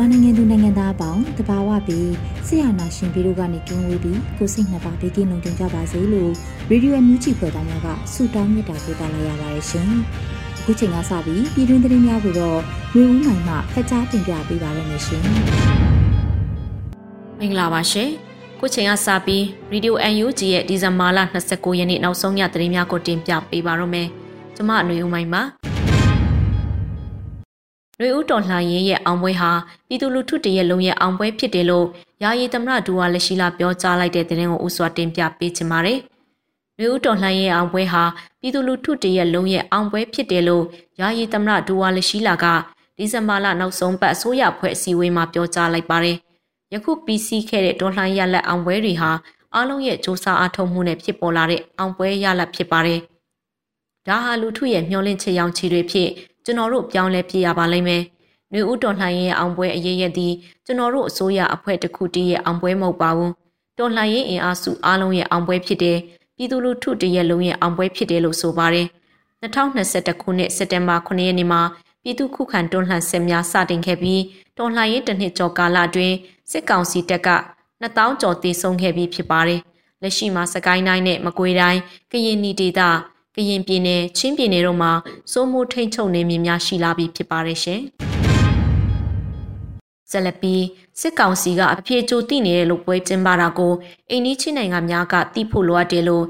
မြန်မာနိုင်ငံသူနိုင်ငံသားအပေါင်းတဘာဝပြီးဆရာနာရှင်ပြီးတို့ကနေကင်းဝေးပြီးကိုစိတ်နှစ်ပါးဘေးကင်းလုံခြုံကြပါစေလို့ရေဒီယိုအန်ယူဂျီဖွဲ့သားများကဆုတောင်းမေတ္တာပို့သလာရပါတယ်ရှင်။အခုချိန်ကစပြီးပြည်တွင်းသတင်းများကိုတော့မျိုးဦးနိုင်မှဖတ်ကြားတင်ပြပေးပါရမရှင်။မင်္ဂလာပါရှင်။ခုချိန်ကစပြီးရေဒီယိုအန်ယူဂျီရဲ့ဒီဇင်ဘာလ29ရက်နေ့နောက်ဆုံးရသတင်းများကိုတင်ပြပေးပါရမယ်။ကျွန်မအနွေဦးမိုင်ပါ။ ရွေဦးတော်လှန်ရေးရဲ့အောင်ပွဲဟာပြည်သူလူထုတရဲ့လုံးရဲ့အောင်ပွဲဖြစ်တယ်လို့ယာယီသမရဒူဝါလက်ရှိလာပြောကြားလိုက်တဲ့သတင်းကိုဥစွာတင်ပြပေးချင်ပါတယ်။ရွေဦးတော်လှန်ရေးအောင်ပွဲဟာပြည်သူလူထုတရဲ့လုံးရဲ့အောင်ပွဲဖြစ်တယ်လို့ယာယီသမရဒူဝါလက်ရှိလာကဒီဇင်ဘာလနောက်ဆုံးပတ်အစိုးရဖွဲ့အစည်းအဝေးမှာပြောကြားလိုက်ပါတယ်။ယခု PC ခဲ့တဲ့တော်လှန်ရလက်အောင်ပွဲတွေဟာအားလုံးရဲ့စ조사အားထုတ်မှုနဲ့ဖြစ်ပေါ်လာတဲ့အောင်ပွဲရလက်ဖြစ်ပါတယ်။ဒါဟာလူထုရဲ့မျှော်လင့်ချက်ရောင်ချီတွေဖြစ် ကျွန်တော်တို့ပြောင်းလဲပြရပါလိမ့်မယ်။နှွေဦးတော်လှန်ရေးအောင်ပွဲအရေးရသည်ကျွန်တော်တို့အစိုးရအဖွဲ့တစ်ခုတည်းရဲ့အောင်ပွဲမဟုတ်ပါဘူး။တော်လှန်ရေးအင်အားစုအားလုံးရဲ့အောင်ပွဲဖြစ်တယ်။ပြည်သူလူထုတရက်လုံးရဲ့အောင်ပွဲဖြစ်တယ်လို့ဆိုပါတယ်။2021ခုနှစ်စက်တင်ဘာ9ရက်နေ့မှာပြည်သူခုခံတွန်းလှန်စစ်များစတင်ခဲ့ပြီးတော်လှန်ရေးတစ်နှစ်ကျော်ကာလအတွင်းစစ်ကောင်စီတပ်က2000ကျော်တည်ဆုံခဲ့ပြီးဖြစ်ပါတယ်။လက်ရှိမှာစကိုင်းတိုင်းနဲ့မကွေးတိုင်းကရင်နီဒေသ ကရင်ပြည်နယ်ချင်းပြည်နယ်တို့မှာစိုးမိုးထိန်ချုပ်နေမြင်များရှိလာပြီးဖြစ်ပါတယ်ရှင်။ဇလပီစစ်ကောင်စီကအပြေကျိုတိနေတဲ့လို့ပွဲကျင်းပတာကိုအိန္ဒိချင်းနိုင်ငံများကတိဖို့လိုအပ်တယ်လို့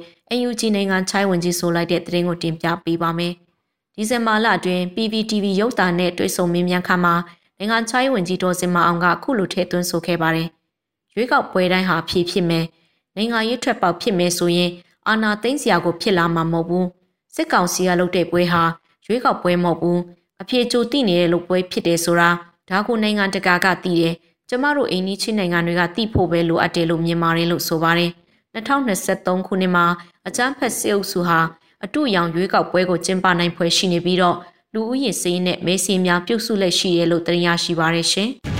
UNG နိုင်ငံချိုင်းဝင်ကြီးဆိုလိုက်တဲ့သတင်းကိုတင်ပြပေးပါမယ်။ဒီဇင်ဘာလအတွင်း PPTV ရုပ်သံနဲ့တွေ့ဆုံမေးမြန်းခါမှာနိုင်ငံချိုင်းဝင်ကြီးဒေါ်စင်မအောင်ကခုလိုထည့်သွင်းဆိုခဲ့ပါတယ်။ရွေးကောက်ပွဲတိုင်းဟာဖြည့်ဖြစ်မယ်။နိုင်ငံရေးထွက်ပေါက်ဖြစ်မယ်ဆိုရင် အာဏာသိမ်းစရာကိုဖြစ်လာမှာမဟုတ်ဘူးစစ်ကောင်စီကလုပ်တဲ့ပွဲဟာရွေးကောက်ပွဲမဟုတ်ဘူးအပြေကြိုတိနေတဲ့လုပ်ပွဲဖြစ်တယ်ဆိုတာဒါကိုနိုင်ငံတကာကသိတယ်ကျမတို့အိန္ဒိချင်းနိုင်ငံတွေကသိဖို့ပဲလိုအပ်တယ်လို့မြင်ပါတယ်လို့ဆိုပါတယ်2023ခုနှစ်မှာအကြမ်းဖက်စစ်အုပ်စုဟာအတူရောင်ရွေးကောက်ပွဲကိုကျင်းပနိုင်ဖွယ်ရှိနေပြီးတော့လူဦးရေစည်းနဲ့မဲစီများပြုတ်စုလက်ရှိရလို့တင်ရရှိပါတယ်ရှင်။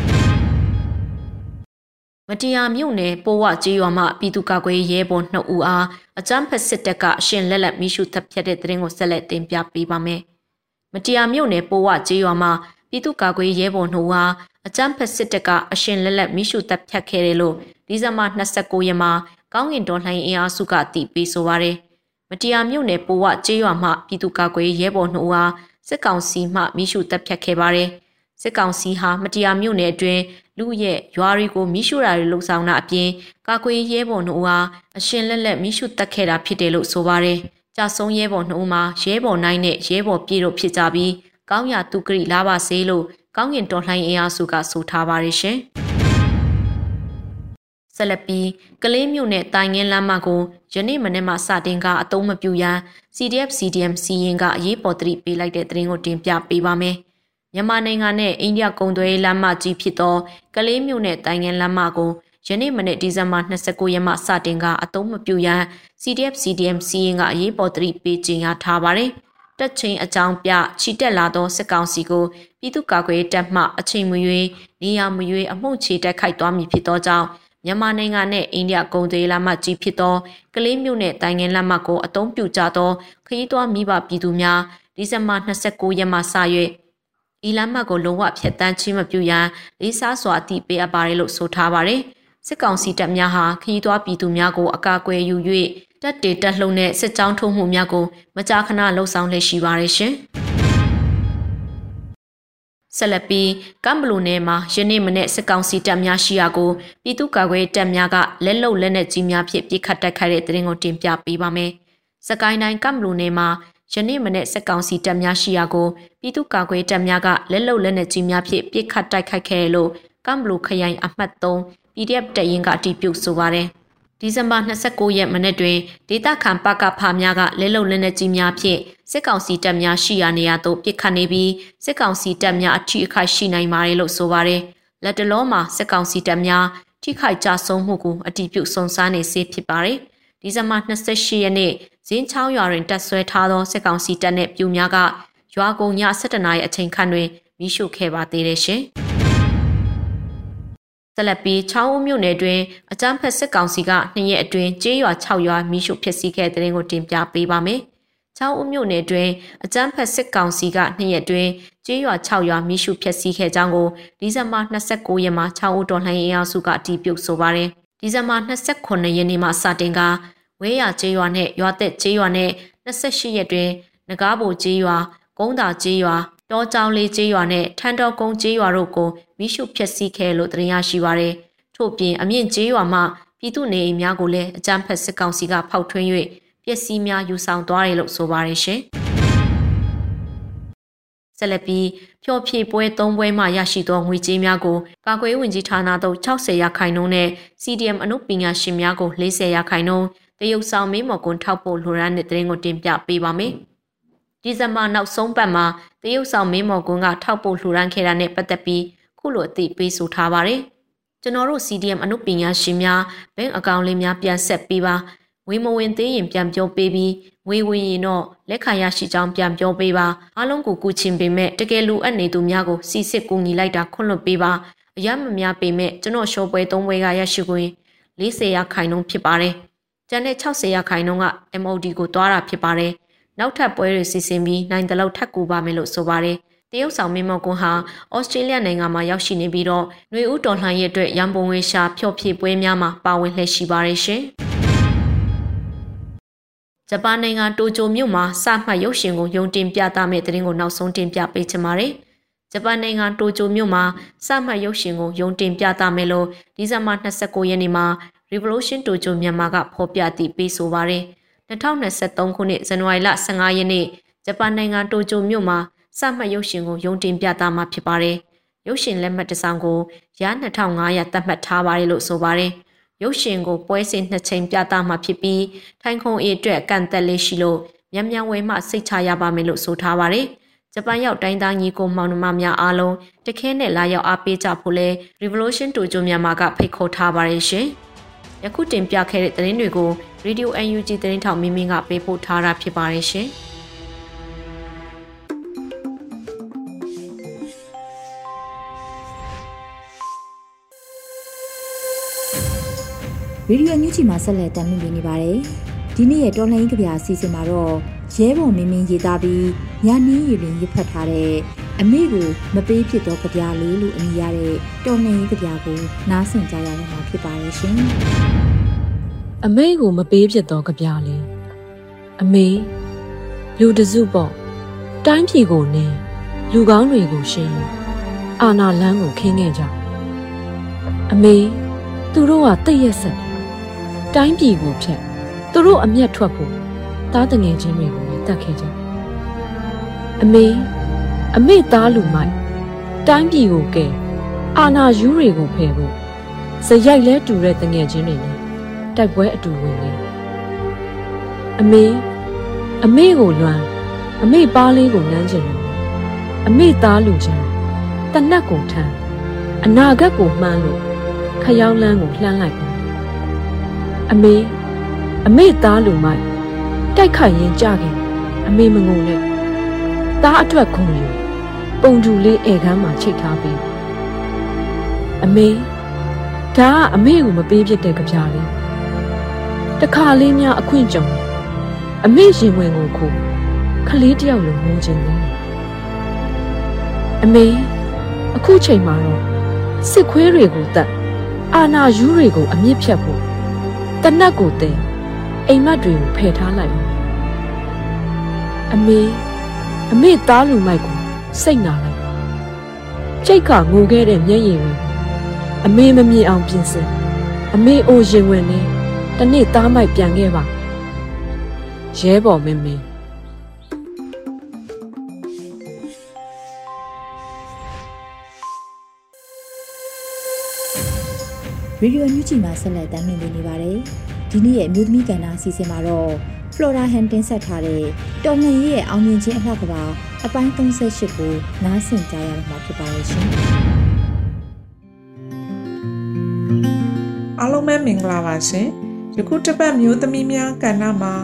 မတရားမြို့နယ်ပိုးဝကျေးရွာမှပြည်သူ့ကာကွယ်ရေးဘော်2ဦးအားအကြမ်းဖက်စစ်တပ်ကအရှင်လက်လက်မိရှုတပ်ဖြတ်တဲ့တဲ့ရင်ကိုဆက်လက်တင်ပြပေးပါမယ်။မတရားမြို့နယ်ပိုးဝကျေးရွာမှပြည်သူ့ကာကွယ်ရေးဘော်2ဦးအားအကြမ်းဖက်စစ်တပ်ကအရှင်လက်လက်မိရှုတပ်ဖြတ်ခဲ့တယ်လို့ဒီဇင်ဘာ29ရက်မှာကောင်းကင်တော်လှန်ရေးအင်အားစုကတည်ပြီးဆိုပါရယ်။မတရားမြို့နယ်ပိုးဝကျေးရွာမှပြည်သူ့ကာကွယ်ရေးရဲဘော်2ဦးအားစစ်ကောင်စီမှမိရှုတပ်ဖြတ်ခဲ့ပါတယ်။စစ်ကောင်စီဟာမတရားမြို့နယ်အတွင်း လူရဲ့ရွာတွေကိုမိရှုတာတွေလှုပ်ဆောင်တာအပြင်ကာကွယ်ရဲဘော်နှုတ်အားအရှင်လက်လက်မိရှုတက်ခဲ့တာဖြစ်တယ်လို့ဆိုပါတယ်။ကြာဆုံးရဲဘော်နှုတ်မှာရဲဘော်နိုင်နဲ့ရဲဘော်ပြည်တို့ဖြစ်ကြပြီးကောင်းရာသူကရိလာပါစေလို့ကောင်းကင်တော်လှန်အင်အားစုကဆိုထားပါတယ်ရှင်။ဆက်လက်ပြီးကလေးမျိုးနဲ့တိုင်ငင်းလမ်းမကိုယနေ့မနေ့မှစတင်ကအတုံးမပြူရန် CDF CDM စီရင်ကအရေးပေါ်တတိပေးလိုက်တဲ့သတင်းကိုတင်ပြပေးပါမယ်။ မြန်မာနိုင်ငံနဲ့အိန္ဒိယကုန်သွယ်ရေးလမ်းမကြီးဖြစ်သောကလေးမြို့နယ်တိုင်ငန်းလမ်းမကိုယနေ့မနေ့ဒီဇင်ဘာ29ရက်မှစတင်ကအသုံးမပြုရန် CDF CDM စီရင်ကအရေးပေါ်တတိပေးကြေညာထားပါတယ်။တက်ချင်းအကြောင်းပြချီတက်လာသောစစ်ကောင်စီကိုပြည်သူ့ကာကွယ်ရေးတပ်မှအချိန်မရွေးနေရာမရွေးအမှုချေတက်ခိုက်သွားမည်ဖြစ်သောကြောင့်မြန်မာနိုင်ငံနဲ့အိန္ဒိယကုန်သွယ်လမ်းမကြီးဖြစ်သောကလေးမြို့နယ်တိုင်ငင်လမ်းမကိုအသုံးပြုကြသောခရီးသွားမိဘပြည်သူများဒီဇင်ဘာ29ရက်မှစ၍ ဤလမ်းမကိုလုံးဝဖျက်ဆီးခြင်းမပြုရန်လေးစားစွာအတိပေးအပ်ပါတယ်လို့ဆိုထားပါတယ်။စစ်ကောင်စီတပ်များဟာခရီးသွားပြည်သူများကိုအကာအကွယ်ယူ၍တပ်တေတပ်လှုံတဲ့စစ်ကြောင်းထိုးမှုများကိုမကြာခဏလှုံ့ဆော်လက်ရှိပါတယ်ရှင်။ဆက်လက်ပြီးကမ်ဘလူနယ်မှာယနေ့မနေ့စစ်ကောင်စီတပ်များရှိရာကိုပြည်သူ့ကာကွယ်တပ်များကလက်လုံလက်နက်ကြီးများဖြင့်ပစ်ခတ်တိုက်ခိုက်တဲ့တဲ့ရင်ကိုတင်ပြပေးပါမယ်။စကိုင်းတိုင်းကမ်ဘလူနယ်မှာ ယနေ့မနေ့စစ်ကောင်စီတပ်များရှိရာကိုပြည်သူ့ကာကွယ်တပ်များကလက်လုံလက်နက်ကြီးများဖြင့်ပစ်ခတ်တိုက်ခိုက်ခဲ့လို့ကမ်ဘလူခရိုင်အမှတ်3 PDF တရင်ကအတီးပြုတ်ဆိုပါတယ်။ဒီဇင်ဘာ29ရက်မနေ့တွင်ဒေသခံပကဖာများကလဲလုံလက်နက်ကြီးများဖြင့်စစ်ကောင်စီတပ်များရှိရာနေရာသို့ပစ်ခတ်နေပြီးစစ်ကောင်စီတပ်များအထိအခိုက်ရှိနိုင်ပါတယ်လို့ဆိုပါတယ်။လက်တလုံးမှာစစ်ကောင်စီတပ်များထိခိုက်ကြဆုံးမှုကိုအတိပြုစုံစမ်းနေစေဖြစ်ပါတယ်။ ဒီဇင်ဘာ28ရက်နေ့ဇင်းချောင်းရွာတွင်တပ်ဆွဲထားသောစစ်ကောင်စီတပ်နှင့်ပြူများကရွာကုန်ည7နာရီအချိန်ခန့်တွင်မိရှုခဲ့ပါသေးတယ်ရှင်။ဆက်လက်ပြီးချောင်းဦးမြို့နယ်တွင်အကြမ်းဖက်စစ်ကောင်စီကနှစ်ရက်အတွင်းကျေးရွာ6ရွာမိရှုဖျက်ဆီးခဲ့တဲ့တဲ့ကိုတင်ပြပေးပါမယ်။ချောင်းဦးမြို့နယ်တွင်အကြမ်းဖက်စစ်ကောင်စီကနှစ်ရက်အတွင်းကျေးရွာ6ရွာမိရှုဖျက်ဆီးခဲ့ကြောင်းကိုဒီဇင်ဘာ29ရက်မှာချောင်းဦးတော်လှန်ရေးအစုကအတည်ပြုဆိုပါတယ်။ ဒီဇင်ဘာ29ရက်နေ့မှာစတင်ကဝဲရကျေးရွာနဲ့ရွာသက်ကျေးရွာနဲ့28ရက်တွင်ငကားဘိုကျေးရွာကုန်းတာကျေးရွာတောကြောင်လေးကျေးရွာနဲ့ထန်တော်ကုန်းကျေးရွာတို့ကိုမိရှုဖျက်ဆီးခဲ့လို့သတင်းရရှိပါရယ်ထို့ပြင်အမြင့်ကျေးရွာမှပြည်သူနေအိမ်များကိုလည်းအကြမ်းဖက်စစ်ကောင်စီကဖောက်ထွင်း၍ပျက်စီးများယူဆောင်သွားတယ်လို့ဆိုပါရယ်ရှင်ဆက်လက်ပြီး ဖျော်ဖြေပွဲ၃ပွဲမှရရှိသောငွေကြေးများကိုကာကွယ်ဝင်ကြီးဌာနသို့60ရာခိုင်နှုန်းနဲ့ CDM အနုပညာရှင်များကို40ရာခိုင်နှုန်းတရုတ်ဆောင်မင်းမော်ကွန်ထောက်ပို့လိုရန်တဲ့တဲ့ရင်ကိုတင်ပြပေးပါမယ်။ဒီဇင်ဘာနောက်ဆုံးပတ်မှာတရုတ်ဆောင်မင်းမော်ကွန်းကထောက်ပို့လှူဒန်းခဲ့တာနဲ့ပတ်သက်ပြီးခုလိုအသိပေးဆိုထားပါတယ်။ကျွန်တော်တို့ CDM အနုပညာရှင်များဘင်းအကောင့်လေးများပြန်ဆက်ပေးပါ ဝေမဝင်သေးရင်ပြန်ပြောပေးပြီးဝေဝင်ရင်တော့လက်ခံရရှိကြောင်းပြန်ပြောပေးပါအားလုံးကိုကူချင်ပေမဲ့တကယ်လိုအပ်နေသူများကိုစီစစ်ကူညီလိုက်တာခွင့်လွှတ်ပေးပါအရမများပေမဲ့ကျွန်တော်ရှော့ပွဲ၃ပွဲကရရှိခွင့်40ရာခိုင်နှုန်းဖြစ်ပါတယ်ကျန်တဲ့60ရာခိုင်နှုန်းက MOD ကိုတွားတာဖြစ်ပါတယ်နောက်ထပ်ပွဲတွေစီစဉ်ပြီးနိုင်တလောက်ထပ်ကူပါမယ်လို့ဆိုပါတယ်။တရုတ်ဆောင်မင်းမော်ကွန်းဟာဩစတြေးလျနိုင်ငံမှာရောက်ရှိနေပြီးတော့ຫນွေဦးတော်လှန်ရေးအတွက်ရန်ပုံငွေရှာဖျော့ဖြေပွဲများမှာပါဝင်လှည့်ရှိပါရရှင်။ ဂျပန်နိုင်ငံတိုကျိုမြို့မှာစမှတ်ရုပ်ရှင်ကိုယုံတင်ပြသမယ့်တဲ့ရင်ကိုနောက်ဆုံးတင်ပြပေးချင်ပါတယ်။ဂျပန်နိုင်ငံတိုကျိုမြို့မှာစမှတ်ရုပ်ရှင်ကိုယုံတင်ပြသမယ်လို့ဒီဇင်ဘာ29ရက်နေ့မှာ Revolution Tokyo မြန်မာကဖော်ပြတည်ပေးဆိုပါရယ်။2023ခုနှစ်ဇန်နဝါရီလ15ရက်နေ့ဂျပန်နိုင်ငံတိုကျိုမြို့မှာစမှတ်ရုပ်ရှင်ကိုရုံတင်ပြသမှာဖြစ်ပါတယ်။ရုပ်ရှင်လက်မှတ်တစ်စောင်ကိုရ2500သတ်မှတ်ထားပါတယ်လို့ဆိုပါတယ်။ ရုပ်ရှင်ကိုပွဲစဉ်နှစ်ချိန်ပြသမှာဖြစ်ပြီးထိုင်ခုံအေအတွက်ကန့်သက်လေးရှိလို့မြန်မြန်ဝဲမှစိတ်ချရပါမယ်လို့ဆိုထားပါတယ်။ဂျပန်ရောက်တိုင်းသားညီကိုမောင်နှမများအားလုံးတခဲနဲ့လာရောက်အားပေးကြဖို့လဲ Revolution Dojo မြန်မာကဖိတ်ခေါ်ထားပါတယ်ရှင်။ယခုတင်ပြခဲ့တဲ့သတင်းတွေကို Radio UNG သတင်းထောက်မင်းမင်းကပေးပို့ထားတာဖြစ်ပါတယ်ရှင်။ ရေဒီယိုညူချီမှာဆက်လက်တင်ပြနေပါတယ်။ဒီနေ့ရဲ့တော်လှန်ရေးကြပြအစီအစဉ်မှာတော့ရဲဘော်မင်းမင်းရေးသားပြီးညာနင်းရည်ရင်ရဖတ်ထားတဲ့အမေကိုမပေးဖြစ်သောကြပြလေးလို့အမည်ရတဲ့တော်လှန်ရေးကြပြကိုနားဆင်ကြရမှာဖြစ်ပါရဲ့ရှင်။အမေကိုမပေးဖြစ်သောကြပြလေးအမေလူတစုပေါ့တိုင်းပြည်ကိုနင်းလူကောင်းတွေကိုရှင်းအာနာလန်းကိုခင်းခဲ့ကြအမေသူတို့ကတိတ်ရက်ဆက် တယ်တိုင်းပြည်ကိုဖျက်သူတို့အမျက်ထွက်ဖို့သားတငယ်ချင်းတွေကိုလည်းတတ်ခဲ့ကြအမေအမေသားလူမိုက်တိုင်းပြည်ကိုကဲအာနာယူးတွေကိုဖယ်ဖို့စရိုက်လဲတူတဲ့တငယ်ချင်းတွေနဲ့တိုက်ပွဲအတူဝင်လေအမေအမေကိုလွမ်းအမေပါးလေးကိုနမ်းချင်တယ်အမေသားလူချမ်းတနတ်ကိုထမ်းအနာဂတ်ကိုမှန်းလို့ခရောက်လန်းကိုလှမ်းလိုက်ပါ အမေအမေသားလူမိုက်တိုက်ခိုက်ရင်ကြခင်အမေမငုံနဲ့သားအတွက်ခုံယူပုံကျူလေးဧကန်းမှာချိတ်ထားပြီးအမေဒါကအမေကိုမပေးဖြစ်တဲ့ကြပြားလေးတခါလေးများအခွင့်ကြုံအမေရင်ဝင်ကိုခိုးခလေးတယောက်လိုငိုချင်တယ်အမေအခုချိန်မှာတော့စစ်ခွေးတွေကိုတတ်အာနာယူးတွေကိုအမြင့်ဖြတ်ဖို့ တနတ်ကိုတဲ့အိမ်မက်တွေကိုဖယ်ထားလိုက်အမေအမေသားလူမိုက်ကိုစိတ်နာလိုက်ကြိတ်ခငိုခဲ့တဲ့မျက်ရည်တွေအမေမမြင်အောင်ပြင်ဆင်အမေအိုရင်ဝင်နေတနေ့သားမိုက်ပြန်ခဲ့ပါရဲဘော်မင်းမင်း ရေဒီယိုညူချီမှာဆက်လက်တင်ပြနေပါတယ်ဒီနေ့ရဲ့အမျိုးသမီးကဏ္ဍအစီအစဉ်မှာတော့ Flora Han တင်ဆက်ထားတဲ့တော်လှန်ရေးရဲ့အောင်မြင်ခြင်းအလှကပါအပိုင်း38ကိုနားဆင်ကြရမှာဖြစ်ပါရဲ့ရှင်အားလုံးပဲမင်္ဂလာပါရှင်ယခုတစ်ပတ်မျိုးသမီးများကဏ္ဍမှာ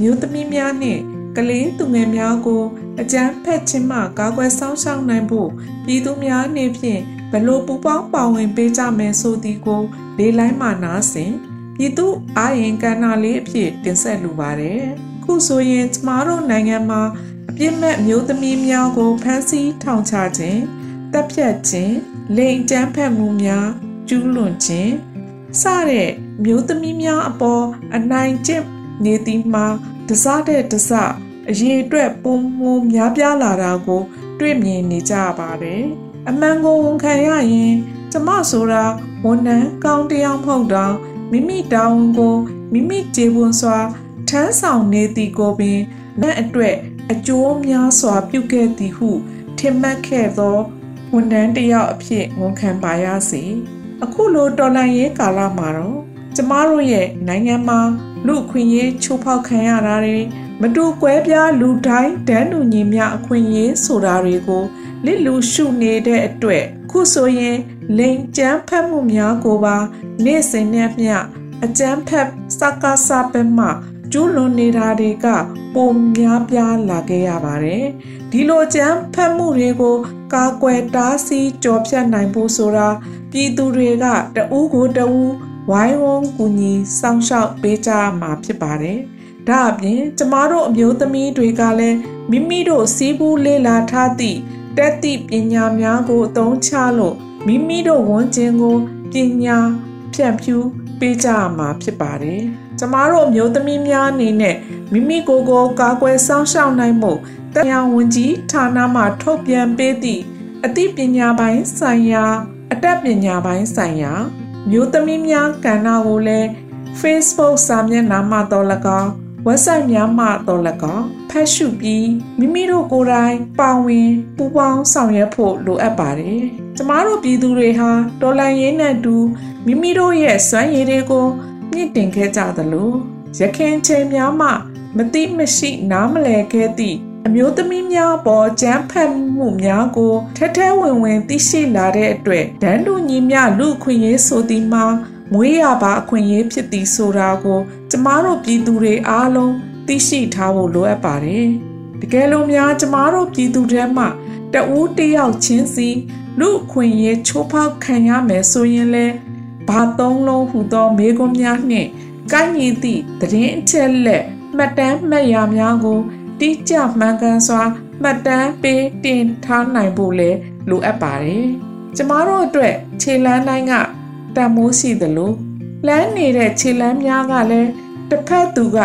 မျိုးသမီးများနှင့်ကလေးသူငယ်များကိုအကြမ်းဖက်ခြင်းမှကာကွယ်ဆောင်ရှောက်နိုင်ဖို့ပြည်သူများနှင့်ဖြင့် ဘလို့ပူပေါင်းပါဝင်ပေးကြမယ်ဆိုသည်ကို လေးလိုင်းမှနားဆင်ပြည်သူအာရင်ကဏ္ဍလေးအဖြစ်တင်ဆက်လိုပါတယ်ခုဆိုရင်ကျမတို့နိုင်ငံမှာအပြစ်မဲ့မျိုးသမီးများကိုဖမ်းဆီးထောင်ချခြင်းတပ်ဖြတ်ခြင်းလိင်ကြမ်းဖက်မှုများကျူးလွန်ခြင်းစတဲ့မျိုးသမီးများအပေါ်အနိုင်ကျင့်နေသည်မှာတစားတဲ့တစအရေးအတွက်ပုံမှုများပြားလာတာကို တွေ့မြင်နေကြပါတယ်။ အမှန်ကိုဝန်ခံရရင်ကျမဆိုတာဝန်ထမ်းကောင်းတရားမဟုတ်တော့မိမိတောင်းကိုမိမိကျေပွန်စွာထမ်းဆောင်နေသည်ကိုပင်လက်အတွက်အကျိုးများစွာပြုခဲ့သည်ဟုထင်မှတ်ခဲ့သောဝန်ထမ်းတစ်ယောက်အဖြစ်ဝန်ခံပါရစေအခုလိုတော်လှန်ရေးကာလမှာတော့ကျမတို့ရဲ့နိုင်ငံမှာလူအခွင့်အရေးချိုးဖောက်ခံရတာတွေမတူကွဲပြားလူတိုင်းတန်းတူညီမျှအခွင့်အရေးဆိုတာတွေကို လစ်လူရှုနေတဲ့အတွက်ခုဆိုရင်လိန်ကျန်းဖတ်မှုများကိုပါနေ့စဉ်နဲ့မျှအကျန်းဖတ်စကားစာပဲမှကျူးလွန်နေတာတွေကပုံများပြားလာခဲ့ရပါတယ်ဒီလိုကျန်းဖတ်မှုတွေကို ကာကွယ်တားဆီးကြော်ဖြတ်နိုင်ဖို့ဆိုတာပြည်သူတွေကတဦးကိုတဦးဝိုင်းဝန်းကူညီစောင့်ရှောက်ပေးကြမှာဖြစ်ပါတယ်။ဒါအပြင်ကျမတို့အမျိုးသမီးတွေကလည်းမိမိတို့စီးပူးလေးလာထားသည့် တက်သည့်ပညာများကိုအသုံးချလို့မိမိတို့ဝန်ကျင်ကိုပညာဖြန့်ဖြူးပေးကြမှာဖြစ်ပါတယ်။ကျမတို့အမျိုးသမီးများအနေနဲ့မိမိကိုယ်ကိုကာကွယ်စောင့်ရှောက်နိုင်မှုတရားဝန်ကြီးဌာနမှထုတ်ပြန်ပေးသည့်အသိပညာပိုင်းဆိုင်ရာ အတတ်ပညာပိုင်းဆိုင်ရာ မျိုးသမီးများကဏ္ဍကိုလည်း Facebook စာမျက်နှာမှာတော့၎င်း website များမှာတော့၎င်းဖတ်ရှုပြီးမိမိတို့ကိုယ်တိုင်ပါဝင်ပူးပေါင်းဆောင်ရွက်ဖို့လိုအပ်ပါတယ်။ကျမတို့ပြည်သူတွေဟာတော်လန်ရေးနဲ့တူမိမိတို့ရဲ့စွမ်းရည်တွေကိုမြင့်တင်ခဲ့ကြသလိုရခင်ချိန်များမှမတိမရှိနားမလည်ခဲ့သည့်အမျိုးသမီးများပေါ်ကြမ်းဖက်မှုများကိုထက်ထဲဝင်ဝင်သိရှိလာတဲ့အတွက်ဒန်းတူညီမျှလူခွင့်ရေးဆိုသည်မှာ မွေးရပါအခွင့်အရေးဖြစ်သည်ဆိုတာကို ကျမတို့ပြည်သူတွေအားလုံးသိရှိထားဖို့လိုအပ်ပါတယ်။တကယ်လို့များကျမတို့ပြည်သူတွေမှတဦးတယောက်ချင်းစီလူခွင့်ရေးချိုးဖောက်ခံရမယ်ဆိုရင်လဲဘာသုံးလုံးဟူသောမေကွန်များနှင့်ကိုင်းညီသည့်သတင်းအချက်လက်မှတ်တမ်းမှတ်ရာများကိုတိကျမှန်ကန်စွာမှတ်တမ်းပေးတင်ထားနိုင်ဖို့လည်းလိုအပ်ပါတယ်။ကျမတို့အတွက်ခြေလမ်းတိုင်းက တန်မိုးရှိသလိုလမ်းနေတဲ့ခြေလမ်းများကလည်းတစ်ဖက်သူက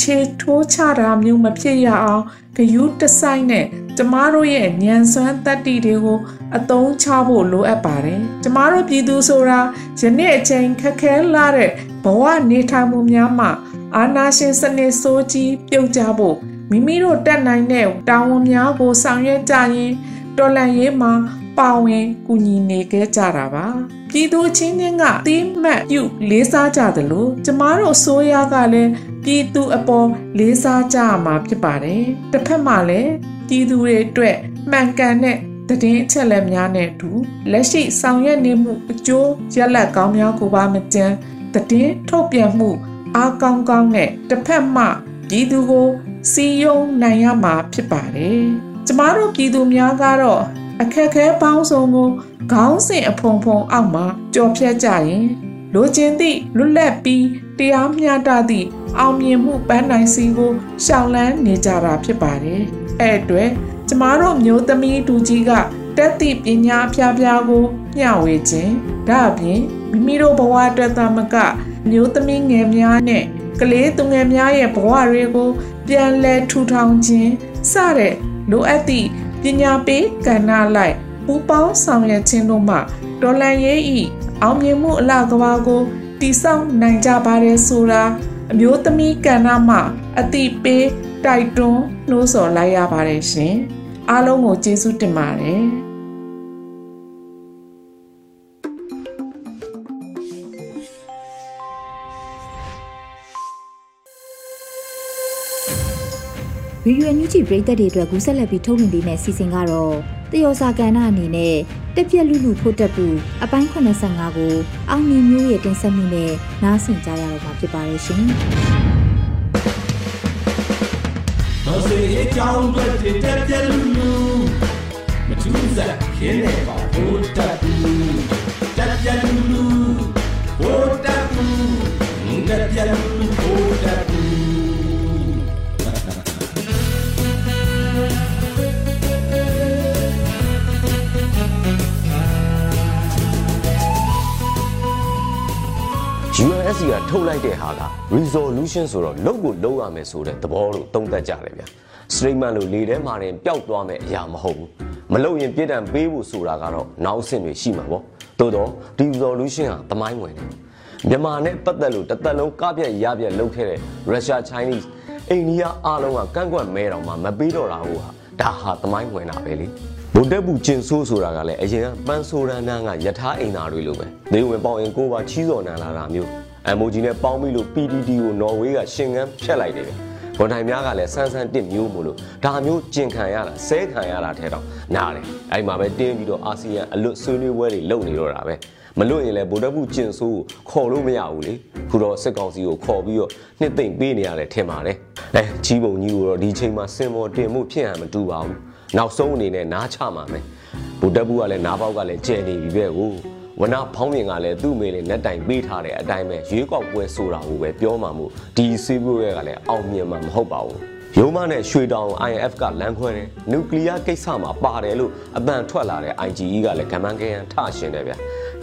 ခြေထိုးချတာမျိုးမဖြစ်ရအောင်ဂယူးတဆိုင်နဲ့ကျမတို့ရဲ့ညံစွမ်းတက်တီတွေကိုအသုံးချဖို့လိုအပ်ပါတယ်။ကျမတို့ပြည်သူဆိုတာယနေ့အချိန်ခက်ခဲလာတဲ့ဘဝနေထိုင်မှုများမှာအာနာရှင်စနစ်ဆိုးကြီးပြုတ်ကြဖို့မိမိတို့တက်နိုင်တဲ့တာဝန်များကိုဆောင်ရွက်ကြရင်တော်လန်ရေးမှာ ပါဝင်ကူညီနေခဲ့ကြတာပါပြည်သူချင်းချင်းကတိမှတ်ပြုလေးစားကြသလိုကျမတို့ဆိုးရကလည်းပြည်သူအပေါ်လေးစားကြမှာဖြစ်ပါတယ်တစ်ဖက်မှာလည်းပြည်သူတွေအတွက်မှန်ကန်တဲ့တည်င်းအချက်လက်များနဲ့အတူလက်ရှိဆောင်ရွက်နေမှုအကျိုးရလဒ်ကောင်းများကိုပါမကြမ်းတည်င်းထုတ်ပြန်မှုအားကောင်းကောင်းနဲ့တစ်ဖက်မှပြည်သူကိုစီယုံနိုင်ရမှာဖြစ်ပါတယ်။ကျမတို့ပြည်သူများကတော့ အခက်ခဲပေါင်းစုံကိုခေါင်းစဉ်အဖုံဖုံအောက်မှာကြော်ဖြတ်ကြရင်လိုချင်သည့်လွတ်လပ်ပြီးတရားမျှတသည့်အောင်မြင်မှုပန်းနိုင်စီကိုရှောင်လန်းနေကြတာဖြစ်ပါတယ်။အဲ့အတွက်ကျမတို့မျိုးသမီးတူကြီးကတက်သည့်ပညာအဖျားဖျားကိုမျှဝေခြင်းဒါအပြင်မိမိတို့ဘဝအတွက်သမကမျိုးသမီးငယ်များနဲ့ကလေးသူငယ်များရဲ့ဘဝတွေကိုပြန်လဲထူထောင်ခြင်းစတဲ့လိုအပ်သည့် ပညာပေးကဏ္ဍလိုက်ပူပေါင်းဆောင်ရွက်ခြင်းတို့မှတော်လန်ရေးဤအောင်မြင်မှုအလားကဘာကိုတိဆောက်နိုင်ကြပါတယ်ဆိုတာအမျိုးသမီးကဏ္ဍမှာအတိပေးတိုက်တွန်းနှိုးဆော်လိုက်ရပါတယ်ရှင်အားလုံးကိုကျေးဇူးတင်ပါတယ် ဗီဒီယိုအန်ယူဂျီပရိသတ်တွေအတွက်ကူးဆက်လက်ပြီးထုတ်လွှင့်ပေးမယ့်စီစဉ်ကတော့တယောစာကဏ္ဍအနေနဲ့တက်ပြက်လူလူဖို့တက်ပူအပိုင်း85ကိုအောင်မြင်မျိုးရဲ့တင်ဆက်မှုနဲ့နားဆင်ကြရတော့မှာဖြစ်ပါရဲ့ရှင်တော်စေအကြောင်းတွေတက်ပြက်လူလူမထူးစားခင်းနေပါဘိုးတက်တူတက်ပြက်လူလူဘိုးတက်တူတက်ပြက်လူ UNSC ကထုတ်လိုက်တဲ့ဟာက resolution ဆိုတော့လုပ်ကိုလုပ်ရမယ်ဆိုတဲ့သဘောလို့သုံးသပ်ကြတယ်ဗျာ statement လို့လေထဲမှာတင်ပျောက်သွားမယ်အရာမဟုတ်ဘူးမလုပ်ရင်ပြစ်ဒဏ်ပေးဖို့ဆိုတာကတော့နောက်အဆင့်တွေရှိမှာပေါ့သို့တော့ဒီ resolution ဟာသမိုင်းဝင်တယ်မြန်မာနဲ့ပတ်သက်လို့တစ်သက်လုံးကပြက်ရပြက်လုပ်ခဲ့တဲ့ Russia Chinese အိန္ဒိယအားလုံးကကန့်ကွက်မဲတော်မှာမပေးတော့တာဟုတ်ဟာဒါဟာသမိုင်းဝင်တာပဲလေဗုဒ္ဓဘုကျင်ဆိုးဆိုတာကလည်းအရင်ကပန်းဆိုးရန်တန်းကယထာအိမ်သားတွေလိုပဲဒေဝင်ပေါင်ရင်ကိုပါချီးစော်နန်းလာတာမျိုး MOG နဲ့ပေါင်းပြီးလို့ PDD ကိုနော်ဝေးကရှင်ကန်းဖြတ်လိုက်တယ်ဗျဝန်တိုင်များကလည်းဆန်းဆန်းတစ်မျိုးမို့လို့ဒါမျိုးကျင်ခံရတာဆဲခံရတာထဲတော့နားတယ်အဲ့မှာပဲတင်းပြီးတော့အာဆီယံအလွတ်ဆွေးနွေးပွဲတွေလုပ်နေတော့တာပဲမလွတ်ရင်လည်းဗိုလ်တပ်မှုကျင်ဆိုးကိုခေါ်လို့မရဘူးလေခုတော့စစ်ကောင်စီကိုခေါ်ပြီးတော့နှစ်သိမ့်ပေးနေရတယ်ထင်ပါတယ်အဲကြီးပုံကြီးကိုတော့ဒီချိန်မှာစင်မော်တင်မှုဖြစ်ဟန်မတူပါဘူးနောက်ဆုံးအနေနဲ့နားချမှာမယ်ဗိုလ်တပ်မှုကလည်းနားပေါက်ကလည်းကျဲနေပြီပဲကို ဝနဖောင်းမြင်ကလည်းသူ့မေလေးနဲ့တိုင်ပေးထားတဲ့အတိုင်းပဲရွေးကောက်ပွဲဆိုတာကိုပဲပြောမှမို့ဒီစီးပွားရေးကလည်းအောင်မြင်မှာမဟုတ်ပါဘူးရုံးမနဲ့ရွှေတောင် INF ကလမ်းခွဲတယ်နျူကလ িয়ার ကိစ္စမှာပါတယ်လို့အပန်ထွက်လာတဲ့ IGE ကလည်းကမ္ဘာကရန်ထရှင်တယ်ဗျ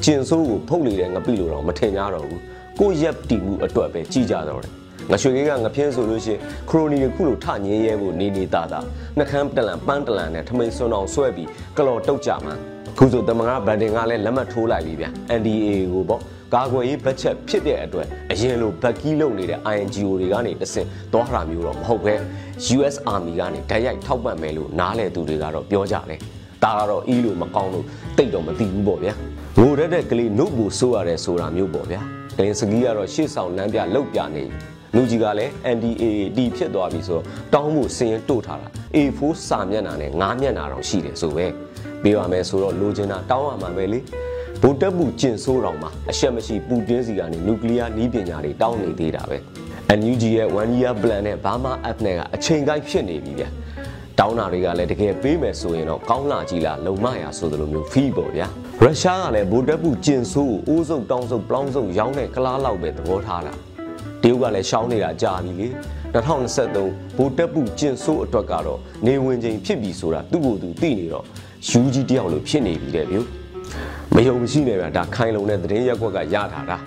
ကျင်ဆိုးကိုဖုတ်လေတဲ့ငပိလို့တော့မထင်ကြတော့ဘူးကိုရက်တီမှုအတွက်ပဲကြည်ကြတော့တယ်ငရွှေကြီးကငပြင်းဆိုလို့ရှိရင်ခရိုနီတစ်ခုလိုထငင်းရဲဖို့နေနေတာတာနှကမ်းတလန်ပန်းတလန်နဲ့ထမိန်စွန်းအောင်ဆွဲပြီးကလော်တုတ်ကြမှာ ခုဆိုတမန်ကဗန်တင်ကလည်းလက်မှတ်ထိုးလိုက်ပြီဗျ NDA ကိုပေါ့ကာကွယ်ရေးဘတ်ချက်ဖြစ်တဲ့အတွက်အရင်လိုဘက်ကီးလုပ်နေတဲ့ INGO တွေကနေတဆင့်သွားတာမျိုးတော့မဟုတ်ပဲ US Army ကနေဓာတ်ရိုက်ထောက်ပံ့မယ်လို့နားလေသူတွေကတော့ပြောကြတယ်ဒါကတော့အီးလို့မကောင်းလို့တိတ်တော့မသိဘူးပေါ့ဗျာငိုရက်တဲ့ကလေးနှုတ်ကိုစိုးရတယ်ဆိုတာမျိုးပေါ့ဗျာကလင်စကီးကတော့ရှေ့ဆောင်လမ်းပြလောက်ပြနေလူကြီးကလည်း NDA တီဖြစ်သွားပြီဆိုတော့တောင်းမှုစင်းရင်တို့ထားတာ A4 စာမျက်နှာနဲ့9မျက်နှာတော့ရှိတယ်ဆိုပဲ ပေးရမယ်ဆိုတော့လိုချင်တာတောင်းရမှာပဲလေဗိုလ်တပ်မှုကျင်ဆိုးတော်မှာအရှက်မရှိပူတင်းစီကနေနျူကလ িয়ার နည်းပညာတွေတောင်းနေသေးတာပဲ NUG ရဲ့ one year plan နဲ့ Burma app နဲ့ကအချိန်ကိုက်ဖြစ်နေပြီဗျတောင်းတာတွေကလည်းတကယ်ပေးမယ်ဆိုရင်တော့ကောင်းလာကြီးလားလုံမရဆိုသလိုမျိုးဖီးပေါ့ဗျာရုရှားကလည်းဗိုလ်တပ်မှုကျင်ဆိုးကိုအိုးစုပ်တောင်းစုပ်ပလောင်းစုပ်ရောင်းတဲ့ကလားလောက်ပဲသဘောထားတာတရုတ်ကလည်းရှောင်းနေတာကြာပြီလေ2023ဗိုလ်တပ်မှုကျင်ဆိုးအတွက်ကတော့နေဝင်ချိန်ဖြစ်ပြီဆိုတာသူ့ကိုယ်သူသိနေတော့ ယူကြီးတယောက်လိုဖြစ်နေပြီတဲ့ဗျမယုံမရှိနဲ့ဗျာဒါခိုင်လုံတဲ့သတင်းရက်ကွက်ကရထားတာ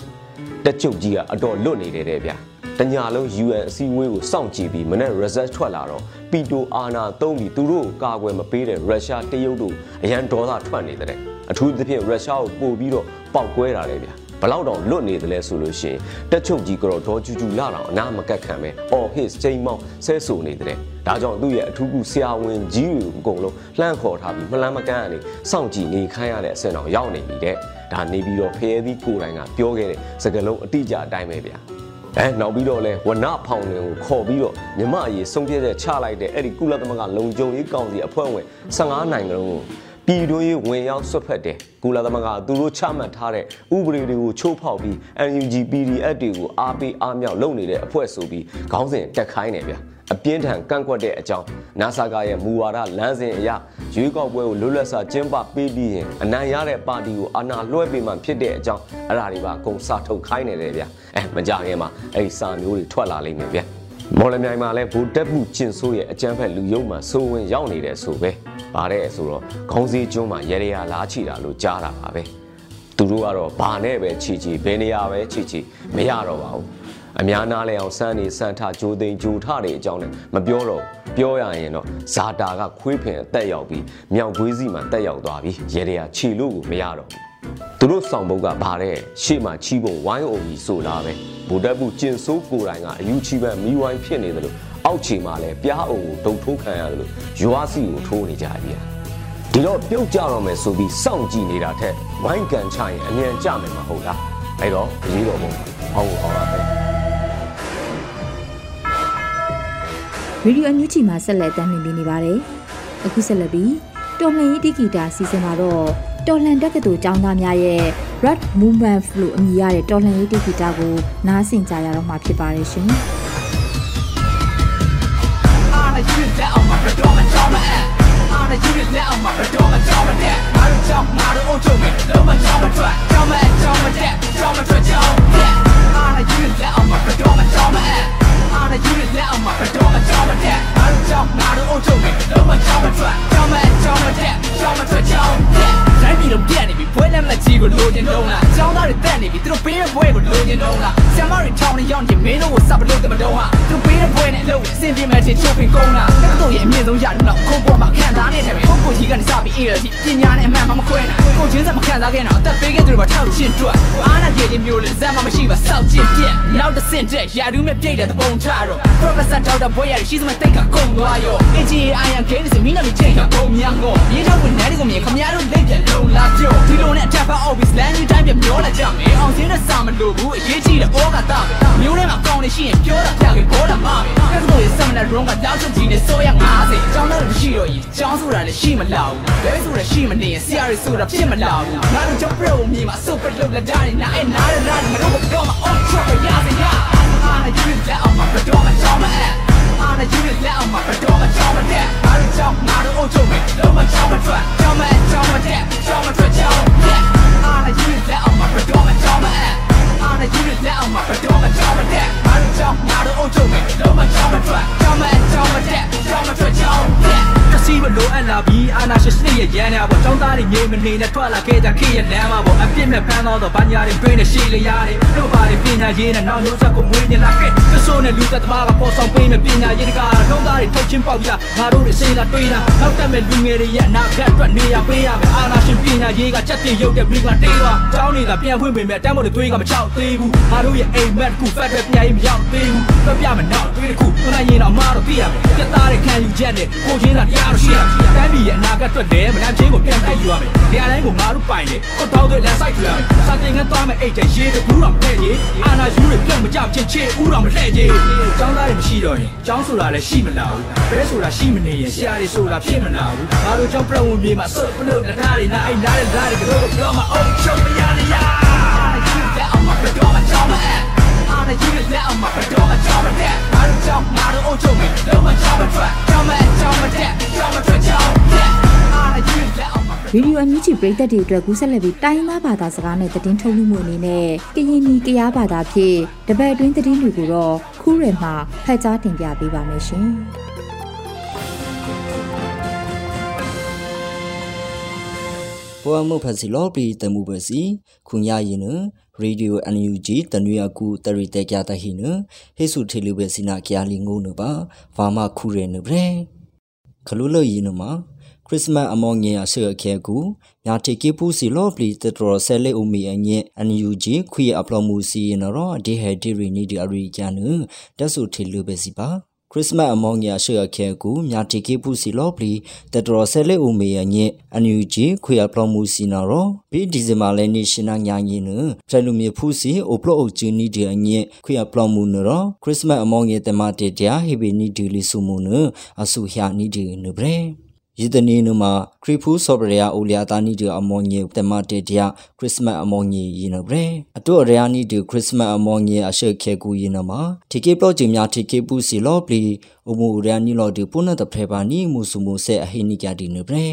တက်ချုပ်ကြီးကအတော်လွတ်နေတယ်တဲ့ဗျာတညာလုံး UN အစည်းအဝေးကိုစောင့်ကြည့်ပြီးမနေ့ result ထွက်လာတော့ပီတိုအာနာသုံးပြီးသူတို့ကိုကာကွယ်မပေးတဲ့ရုရှားတရုတ်တို့အရန်ဒေါသထွက်နေတဲ့အထူးသဖြင့်ရုရှားကိုပို့ပြီးတော့ပေါက်ကွဲတာလေဗျာ ဘလောက်တောင်လွတ်နေတယ်လဲဆိုလို့ရှိရင်တက်ချုပ်ကြီးကတော့ဒေါ်ကျူကျူလာတော့အနာမကတ်ခံပဲ all his ချိန်မောင်းဆဲဆူနေတယ်ဒါကြောင့်သူ့ရဲ့အထူးကူဆရာဝန်ကြီးတွေအကုန်လုံးလှမ်းခေါ်ထားပြီးမလန်းမကန်းကနေစောင့်ကြည့်နေခိုင်းရတဲ့အဆင့်တော့ရောက်နေပြီတဲ့ဒါနေပြီးတော့ဖရဲသီးကိုယ်တိုင်ကပြောခဲ့တဲ့စကားလုံးအတိအကျအတိုင်းပဲဗျာအဲနောက်ပြီးတော့လဲဝနဖောင်လင်ကိုခေါ်ပြီးတော့မြမအရေးဆုံးဖြတ်ချက်ချလိုက်တဲ့အဲ့ဒီကုလသမဂ္ဂလုံခြုံရေးကောင်စီအဖွဲ့ဝင်15နိုင်ငံလုံးကို ပြည်တွင်းရေးဝင်ရောက်ဆွတ်ဖက်တယ်ကုလသမဂ္ဂသူတို့ချမှတ်ထားတဲ့ဥပဒေတွေကိုချိုးဖောက်ပြီး NUG PDF တွေကိုအားပေးအားမြောက်လုပ်နေတဲ့အဖွဲ့ဆိုပြီးခေါင်းစဉ်တက်ခိုင်းနေဗျာအပြင်းထန်ကန့်ကွက်တဲ့အကြောင်း NASA ကရဲ့မူဝါဒလမ်းစဉ်အရရွေးကောက်ပွဲကိုလွတ်လပ်စွာကျင်းပပေးပြီးရင်အနိုင်ရတဲ့ပါတီကိုအာဏာလွှဲပေးမှဖြစ်တဲ့အကြောင်းအဲ့ဒါတွေပါအကုန်စာထုတ်ခိုင်းနေတယ်ဗျအဲမကြခင်မှာအဲ့ဒီစာမျိုးတွေထွက်လာလိမ့်မယ်ဗျမော်လမြိုင်မှာလည်းဗိုလ်တက်မှုကျင်ဆိုးရဲ့အကြမ်းဖက်လူယုံမှာစိုးဝင်ရောက်နေတယ်ဆိုပဲ။ ဗါတဲ့ဆိုတော့ခေါင်းစည်းကျွန်းမှာရေရရလားချီတာလို့ကြားတာပါပဲ။သူတို့ကတော့ဘာနဲ့ပဲချီချီဘယ်နေရာပဲချီချီမရတော့ပါဘူး။အများနာလဲအောင်စမ်းနေစမ်းထဂျိုးသိန်းဂျိုထတဲ့အကြောင်းနဲ့မပြောတော့ပြောရရင်တော့ဇာတာကခွေးဖင်အသက်ရောက်ပြီးမြောက်ခွေးစီမှာတက်ရောက်သွားပြီးရေတွေကခြေလို့ကိုမရတော့ဘူးသူတို့ဆောင်ဘုတ်ကဗါတဲ့ရှေ့မှာချီးပုံဝိုင်းအုံကြီးဆိုလာပဲဗိုလ်တပ်ဘူးကျင်ဆိုးကိုယ်တိုင်ကအယူချီပန်မီးဝိုင်းဖြစ်နေတယ်လို့ အောက်ခြေမှာလည်းပြားအုံကိုဒုံထိုးခံရတယ်လို့ရွာစီကိုထိုးနေကြကြီးဒီတော့ပြုတ်ကြတော့မယ်ဆိုပြီးစောင့်ကြည့်နေတာထက်ဝိုင်းကန်ချရင်အမြန်ကြမယ်မဟုတ်လားအဲ့တော့အရေးတော်ပုံဟောင်းဟောင်းပါပဲရေဒီယိုအန်ယူဂျီမှာဆက်လက်တင်ပြနေပါတယ်။အခုဆက်လက်ပြီးတော်လှန်ရေးတီဂီတာစီစဉ်မှာတော့တော်လှန်တက္ကသိုလ်ကျောင်းသားများရဲ့ Red Movement လို့အမည်ရတဲ့တော်လှန်ရေးတီဂီတာကိုနားဆင်ကြရတော့မှာဖြစ်ပါတယ်ရှင်။ အားရည်လက်အောင်မှာတော့မကြောက်မတဲ့ငါတို့ကြောင့်ငါတို့အုပ်ချုပ်မယ်တော့မကြောက်မထွက်ကြောက်မအဲ့ကြောက်မတဲ့ကြောက်မထွက်ကြောက် တဲ့အားရည်လက်အောင်မှာတော့မကြောက်မအဲ့အားရည်လက်အောင်မှာတော့မကြောက်မတဲ့ငါတို့ကြောင့်ငါတို့အုပ်ချုပ်မယ်တော့မကြောက်မထွက်ကြောက်မအဲ့ကြောက်မတဲ့ကြောက်မထွက်ကြောက်တဲ့တိုင်းပြည်လုံးပြက်နေပြီဘွဲလက်မကြီးကိုလိုချင်တော့လားကျောင်းသားတွေတက်နေပြီသူတို့ပေးတဲ့ဘွဲကိုလိုချင်တော့လားဆရာမတွေထောင်းနေရောက်နေမင်းတို့ကိုစပ်လို့တမတော့ဟာသူပေးတဲ့ဘွဲနဲ့အလုပ်အဆင်ပြေမဲ့ချင်းချုပ်ပြီးကုန်လားတက္ကသိုလ်ရဲ့အမြင့်ဆုံးရလို့ခုံပေါ်မှာခံစားနေတယ်ပဲကိုကိုကြီးကနေစပြီးအေးရစီပညာနဲ့အမှန်မှမခွဲနိုင်ကိုချင်းစက်မခံစားခဲ့တော့အသက်ပေးခဲ့သူတွေမှာထောက်ရှင်းတွက်အားနာကြည်ချင်းမျိုးလေးဇက်မှမရှိပါစောက်ချင်းပြက်နောက်တစ်ဆင့်တက်ရာထူးမဲ့ပြိတ်တဲ့ပုံချတော့ Professor Dr. ဘွဲရရှိစမတိတ်ကကုန်သွားရောအင်ဂျီအိုင်ယန်ဂိမ်းစမင်းနာမည်ချိန်ကကုန်မြန်ကိုရင်းထောက်ဝင်နေဒီကိုမြင်ခမရတို့လက်ပြလုံးလာပြောဒီလိုနဲ့ Tap Office Land တိုင်းပြပြောလာကြမယ်အောင်စင်းနဲ့စာမလို့ဘူးအရေးကြီးတဲ့ဩဃတာပဲမျိုးထဲမှာကောင်းနေရှိရင်ပြောတာပြခဲ့ပေါ်လာမှာပဲကဲဆိုရင် Seminar Room ကတောက်ချကြီးနဲ့ဆိုရ50အကြောင်းတော့မရှိတော့ရင်ကျောင်းဆိုတာလည်းရှိမလောက်ဘူးဘဲဆိုတာရှိမနေရင်ဆရာတွေဆိုတာဖြစ်မလောက်ဘူးငါတို့ကြောင့် Pro မြေမှာ Super လုပ်လက်တာနေနာအဲနားရနားမလို့တော့မအောင်ချောက်ရစရာအားနဲ့ယူလက်အောင်မှာတော့မချောင်းမအဲအားနဲ့ယူလက်အောင်မှာတော့မချောင်းမတဲ့အားတို့ကြောင့်ငါတို့အုပ်ချုပ်မယ်တော့မချောင်းမထွက်ချောင်းမအဲ ချောင်းမတဲ့ချောင်းမထွက်ချောင်းအားနဲ့ယူလက်အောင်မှာတော့မချောင်းမအဲအားနဲ့ယူလက်အောင်မှာတော့မချောင်းမတဲ့အားတို့ကြောင့်ငါတို့အုပ်ချုပ်မယ်တော့ မချောင်းမထွက်ချောင်းမအဲချောင်းမတဲ့ချောင်းမထွက်ချောင်းတစီမလိုအပ်လာပြီးအာနာရှင်စနစ်ရဲ့ရန်ရပေါ်ចောင်းသားတွေငြိမ်မနေနဲ့ထွက်လာခဲ့ကြခေရဲ့လမ်းမှာပေါ်အပြစ်မဲ့ဖမ်းတော့တော့ဘာညာတွေတွင်းနဲ့ရှေ့လျားတွေတို့ပါတွေပညာရေးနဲ့နောက်မျိုးဆက်ကိုမွေးနေလာခဲ့ကဆိုးနဲ့လူသက်သမားကပေါ်ဆောင်ပေးမဲ့ပညာရေးတကားတော့သားတွေထုတ်ချင်းပေါက်ရငါတို့တွေစေးလာတွေးတာနောက်တက်မဲ့လူငယ်တွေရဲ့အနာဂတ်အတွက်နေရပေးရမယ်အာနာရှင်ပညာရေးကချက်တင်ရုပ်တဲ့ဘီကတေးသွားចောင်းနေတာပြန်ဖွင့်ပေမဲ့တမ်းမို့တွေတွေးကမချောက်သေးဘူးငါတို့ရဲ့အိမ်မက်ကူဖက်တဲ့ပညာရေးမရောက်သေးဘူးပြပြမယ်နောက်တွေးတစ်ခုခဏရင်တော့မတော့ပြရမယ်ပြသားတဲ့ခံယူချက်နဲ့ကိုချင်းသာတရားတော့ရှိရမယ်တိုင်းပြည်ရဲ့အနာဂတ်အတွက်လည်းမနာချင်းကိုပြန်တက်ယူရမယ်။နေရာတိုင်းကိုငါတို့ပိုင်တယ်။ကိုတောင်းတဲ့လမ်းဆိုင်ထူရမယ်။စာတင်ငန်းသွားမယ်အိတ်တဲ့ရေတကူတော့မထည့်ကြီး။အာနာယူတွေပြုတ်မကြောက်ချင်းချေဦးတော့မလှည့်ကြီး။ကျောင်းသားတွေမရှိတော့ရင်ကျောင်းဆိုတာလည်းရှိမလာဘူး။ဘဲဆိုတာရှိမနေရင်ဆရာတွေဆိုတာဖြစ်မလာဘူး။ငါတို့ကျောင်းပြတ်ဝင်ပြေးမှာစော့ပလို့လက်ထားတွေနားအိတ်နားတဲ့ဓာတ်တွေကတော့ပြောမှာအုံချုံမရရရ။အာနာယူလက်အောင်မှာ တော့မကြောက်မအဲ့။အာနာယူလက်အောင်မှာတော့မကြောက်မတဲ့။ငါတို့ကျောင်းငါတို့အုံချုံမယ်တော့မကြောက်မထွက်။ကြောက်မအဲ့ကြောက်မတဲ့။ကြောက်မထွက်ကြောက်တဲ့။အာနာယူလက်အောင်ရေဒီယိုအန်ယူဂျီပရိသတ်တွေအတွက်ကူးဆက်လက်ပြီးတိုင်းသားဘာသာစကားနဲ့သတင်းထုတ်လွှင့်မှုအနေနဲ့ကရင်နီကရားဘာသာဖြင့်တပတ်အတွင်းသတင်းတွေကိုတော့ခူးရယ်မှာဖတ်ကြားတင်ပြပေးပါမယ်ရှင်။ပေါ်မှုဖစီလောပရီတမှုပဲစီခုညာရင်နရေဒီ ယိုအန်ယူဂျီတနွေကူတရီတေကြတဟိနဟေဆုထေလူပဲစီနာကျာလီငုံနပါဘာမခုရဲနဗရေခလူလရင်နမှာခရစ်စမတ်အမောင်ငင်ရဆေခဲကူညာတေကေပူစီလောပလီတတော်ဆဲလေအူမီအညက်အန်ယူဂျီခွေအပလော်မူစီနရောဒီဟဲဒီရီနီဒီအရီကျန်နတက်ဆုထေလူပဲစီပါ ခရစ်စမတ်အမောင်ညာရှေ့ခဲကူမြာတီကေပူစီလောပလီတတော်ဆဲလေဦးမေယညက်အန်ယူဂျီခွေအပလော်မူစီနာရောဘီဒီဇင်မာလဲနေရှင်နာညာညင်းနဖရလူမြေဖူစီအိုပလော့အုတ်ဂျီနီဒီအညက်ခွေအပလော်မူနရောခရစ်စမတ်အမောင်ရဲ့တမတေတရာဟေဘီနီဒီလီဆူမူနအဆူဟျာနီဒီနဘရေ ယဒနီနုမှာခရီဖူဆော့ဗရီယာအိုလျာတာနီဒီအမောင်ညေတမတေတရာခရစ်စမတ်အမောင်ညေယင်းနဘရေအတူအရယာနီဒီခရစ်စမတ်အမောင်ညေအရှေခဲကူယင်းနမှာတီကေပလော့ဂျီများတီကေပူစီလော့ပလီအမှုရယာနီလော်ဒီပုနတဖရေပါနီမူဆူမူဆေအဟိနီကြဒီနဘရေ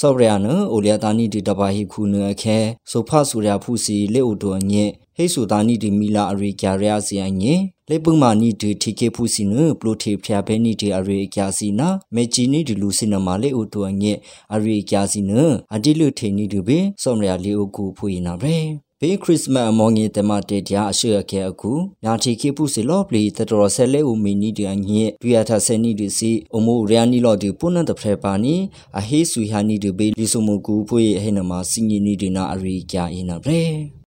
ဆော့ဗရီယာနအိုလျာတာနီဒီတဘာဟီခုနခဲဆိုဖဆူရဖူစီလေအိုတိုညေ ဟေဆူတာနီဒီမီလာအရိကျရယာစီအညေလေပုံမာနီဒီတီကေဖူစီနပလိုထေဖျာဘဲနီဒီအရိကျစီနာမေချီနီဒီလူစင်နမာလေအိုတိုအညေအရိကျစီနအဒီလူထေနီဒီဘေစောမရလီအိုကူဖူရင်နာပဲဘေးခရစ်စမတ်မောင်ငေတမတေတရာအရှိအခဲအခုညာတီခေပုစီလော့ပလီတတော်ဆဲလဲဦးမီနီဒီအငိဒွေယာထာဆဲနီဒီစီအမိုရယာနီလော်ဒီပုနန်တဖရပါနီအဟေဆူဟာနီဒီဘေလီဆုမကူဖွေဟေနမစင်ငီနီဒီနာအရိကျအင်းနဗရေ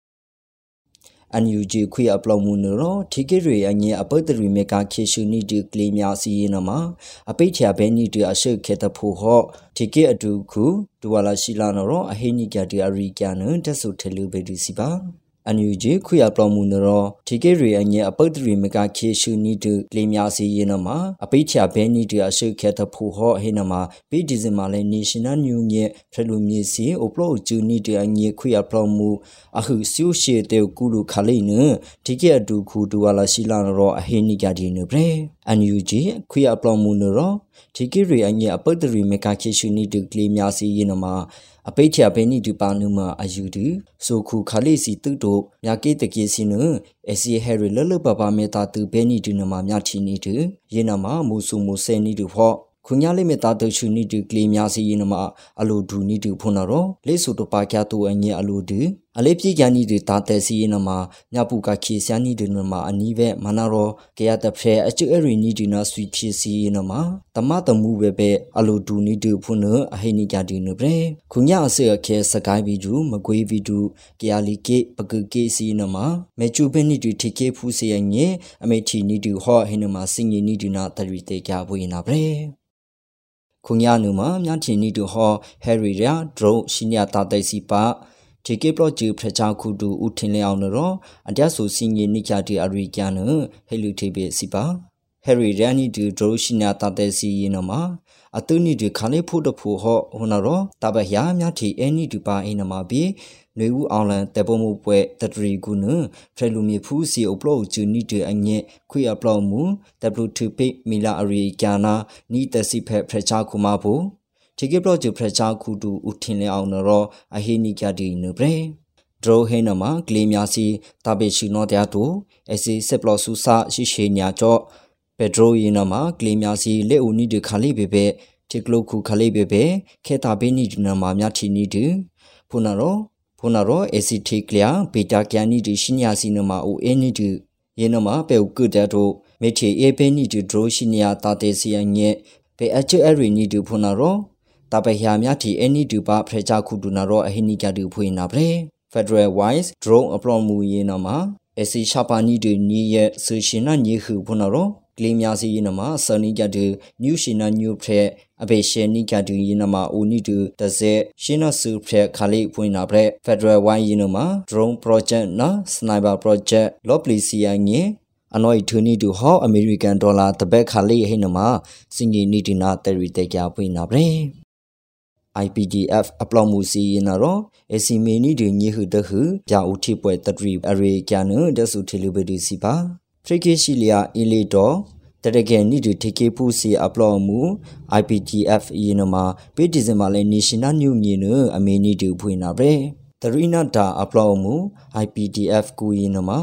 အန်ယူဂျီခွေအပလောင်မှုနရောထိကေရီအငြအပတ်တရီမေကာခေရှုနီဒီကလီမြာစီယနမအပိတ်ချာဘဲနီဒီအရှုခေတဖိုဟောထိကေအတူခုဒူဝါလာရှိလာနရောအဟိနီကတီအရိကျနတက်ဆုထလူဘေဒီစီပါ အန်ယူဂျီခွေအပလောင်မှုနရောထိကေရီအငြအပတ်တရီမေကာခေရှုနီဒီကလီမြာစီယနမအပိတ်ချာဘဲနီဒီအရှုခေတဖိုဟောဟိနမဘီဒီဇင်မာလဲ National New ညေဖရလူမြေစီအပလောဂျူနီဒီအငြခွေအပလောင်မှုအခုစီယရှေတေကူလူခလိနဒီကေအတူခုတူဝါလာရှိလာရောအဟိနိကဒီနဘရေအန်ယူဂျီခွေအပလောင်မှုနရောဒီကေရီအငြအပတ်တရီမေကာခေရှုနီဒီကလီမြာစီယနမ အပိတ်ချဘဲနီဒူပါနုမအယူဒူဆိုခုခလိစီတုတို့မြကေတကေစီနအစီဟဲရီလလပပမေတာတူဘဲနီဒူနမမြချီနီဒူယေနမမူဆုမူဆဲနီဒူဖော့ခုညာလိမေတာတရှုနီတူကလီများစီရင်မအလိုဒူနီတူဖုန်တော်လေဆုတပါကျတူအငြအလိုဒူ အလေးပြေကျန်နီတူတာတဲစီရင်မညပူကခေဆန်နီတူနမအနီးပဲမနာရောကေယတဖဲအချွအရီနီတူနာဆွီဖြီစီရင်မတမတမှုပဲပဲအလိုဒူနီတူဖုန်အဟိနီကြတူနဘရေခုညာအစေအခဲစကိုင်းဗီဒူမကွေးဗီဒူကေယာလီကေပကကေစီနမမေချူပနီတူထိကေဖူစီယငေအမေချီနီတူဟောဟိနမစင်ငီနီတူနာတရီတေကြပွေနာဗရေခုညာနုမှာမြချီနီတူဟောဟယ်ရီရာဒရုရှိညာတာတိုင်စီပါ ဂျေကေပလော့ဂျီဖရချာခုတူဦးထင်းလျအောင်နော်အတရဆူစင်ကြီးနိချာတီအရိကျန်ဟဲလူထေဘေစီပါဟယ်ရီရန်နီတူဒရိုရှိညာတာတဲစီရင်နမှာအတုနီတူခါလေးဖို့တဖို့ဟောဟိုနော်တပရမြတီအနီတူပါအင်းနမှာဘီနွေဦးအောင်လန်တေပုံမှုပွဲတတရီကုနဖရလူမီဖူးစီအပလော့ဂျူနီတေအငဲ့ခွေအပလော့မူ W2 ပိမီလာအရီကျနာနီတစီဖက်ဖရချာခုမဖို့ တီကေပလော့ဂျူဖရချာခုတူဦးထင်းလေအောင်နော်အဟိနီကြတီနဘရေဒရိုဟဲနမကလေးများစီတပေရှိနောတရားတူအစီစစ်ပလော့ဆူစာရှိရှိညာကြော့ပက်ဒရိုယီနမကလေးများစီလက်ဦးနီတခါလေးပေပဲတီကလုခုခလေးပေပဲခေတာဘေနီဒနမမြချီနီတူဖုနာရောဖုနာရောအစီတီကလျာဘေတာကျန်နီဒီရှိညာစီနမအိုအနီတူယေနမပေဥကုတတိုမေချေအေဘေနီတူဒရိုရှိညာတာတေစီယငဲပေအချအရီနီတူဖုနာရော တပဟျာမြတီအနီတူပါဖရချခုတူနာရောအဟိနီကြတူဖွေနာပရေ Federal Wise Drone အပလော့မူယေနမှာအစီရှာပါနီတူနီရဲ့ဆူရှင်နာညေခုဖုနာရောကလေးများစီရင်နမှာဆနီကြတူနျူရှင်နာညူဖရက်အဘေရှယ်နီကြတူရင်နမှာအိုနီတူတဇက်ရှင်နာစုဖရက်ခါလေးဖွင့်နာဖရက် Federal Wine ရင်နမှာ Drone Project နာ Sniper Project Loplisia ငင်အနော်ထူနီတူဟောအမေရိကန်ဒေါ်လာတဘက်ခါလေးဟိနမှာစင်ကြီးနီတီနာတရီတေကြပွင့်နာပရေ IPDF အပလောင်မှုစီရင်တော့ AC မီနီဒီညဟုတဟုပြဦးထိပွဲတတရီအရေကျန်နဒဆုထေလူဘဒီစီပါဖရိကေရှိလျာအီလီတော်တရကေနီဒီထေကေပူစီအပလောင်မှု IPDF ရင်နမှာပေဒီဇင်မာလဲ National New မြင်နအမေနီဒီဖွင့်နာပဲတရီနာတာအပလောင်မှု IPDF ကူရင်နမှာ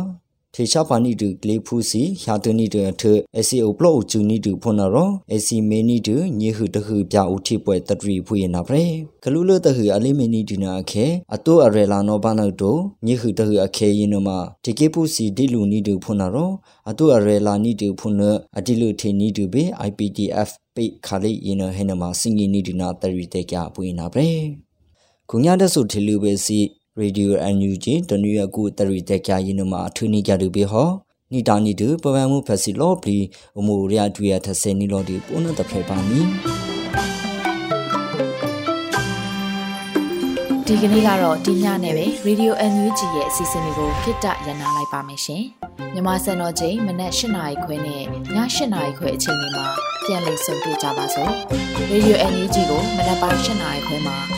ထေရှာပါနီတူကလေးဖူးစီရာတနီတူထအစီအိုပလော့ချူနီတူဖွနရောအစီမေနီတူညေဟုတဟုပြဦးထိပွဲတတရီဖွေနာပရေကလူလတဟုအလေးမေနီတူနာအခဲအတိုအရလာနောဘာနောတိုညေဟုတဟုအခဲရင်နမဒီကေပူစီဒီလူနီတူဖွနရောအတိုအရလာနီတူဖွနအဒီလူထေနီတူဘေ IPTF ပိခါလိရင်ဟဲနမစင်ငီနီတူနာတရီတေကြပွေနာပရေခုညာတဆုထေလူပဲစီ ရေဒီယိုအန်ယူဂျီတနူရကူတရီတက်ကြရင်နမှာထူနီကြတူဘေဟောနီတာနီတူပပမှုဖက်စီလော့ပလီအမိုရယာတူရထဆယ်နီလော်ဒီပုံနတဖဲပါမီဒီကနေ့ကတော့ဒီညနဲ့ပဲ Radio NUG ရဲ့အစီအစဉ်လေးကိုခਿੱတရနာလိုက်ပါမယ်ရှင်။မြမစံတော်ချိန်မနက်၈နာရီခွဲနဲ့ည၈နာရီခွဲအချိန်တွေမှာပြန်လည်ဆုံတွေ့ကြပါစို့။ Radio NUG ကိုမနက်ပိုင်း၈နာရီခွဲမှာ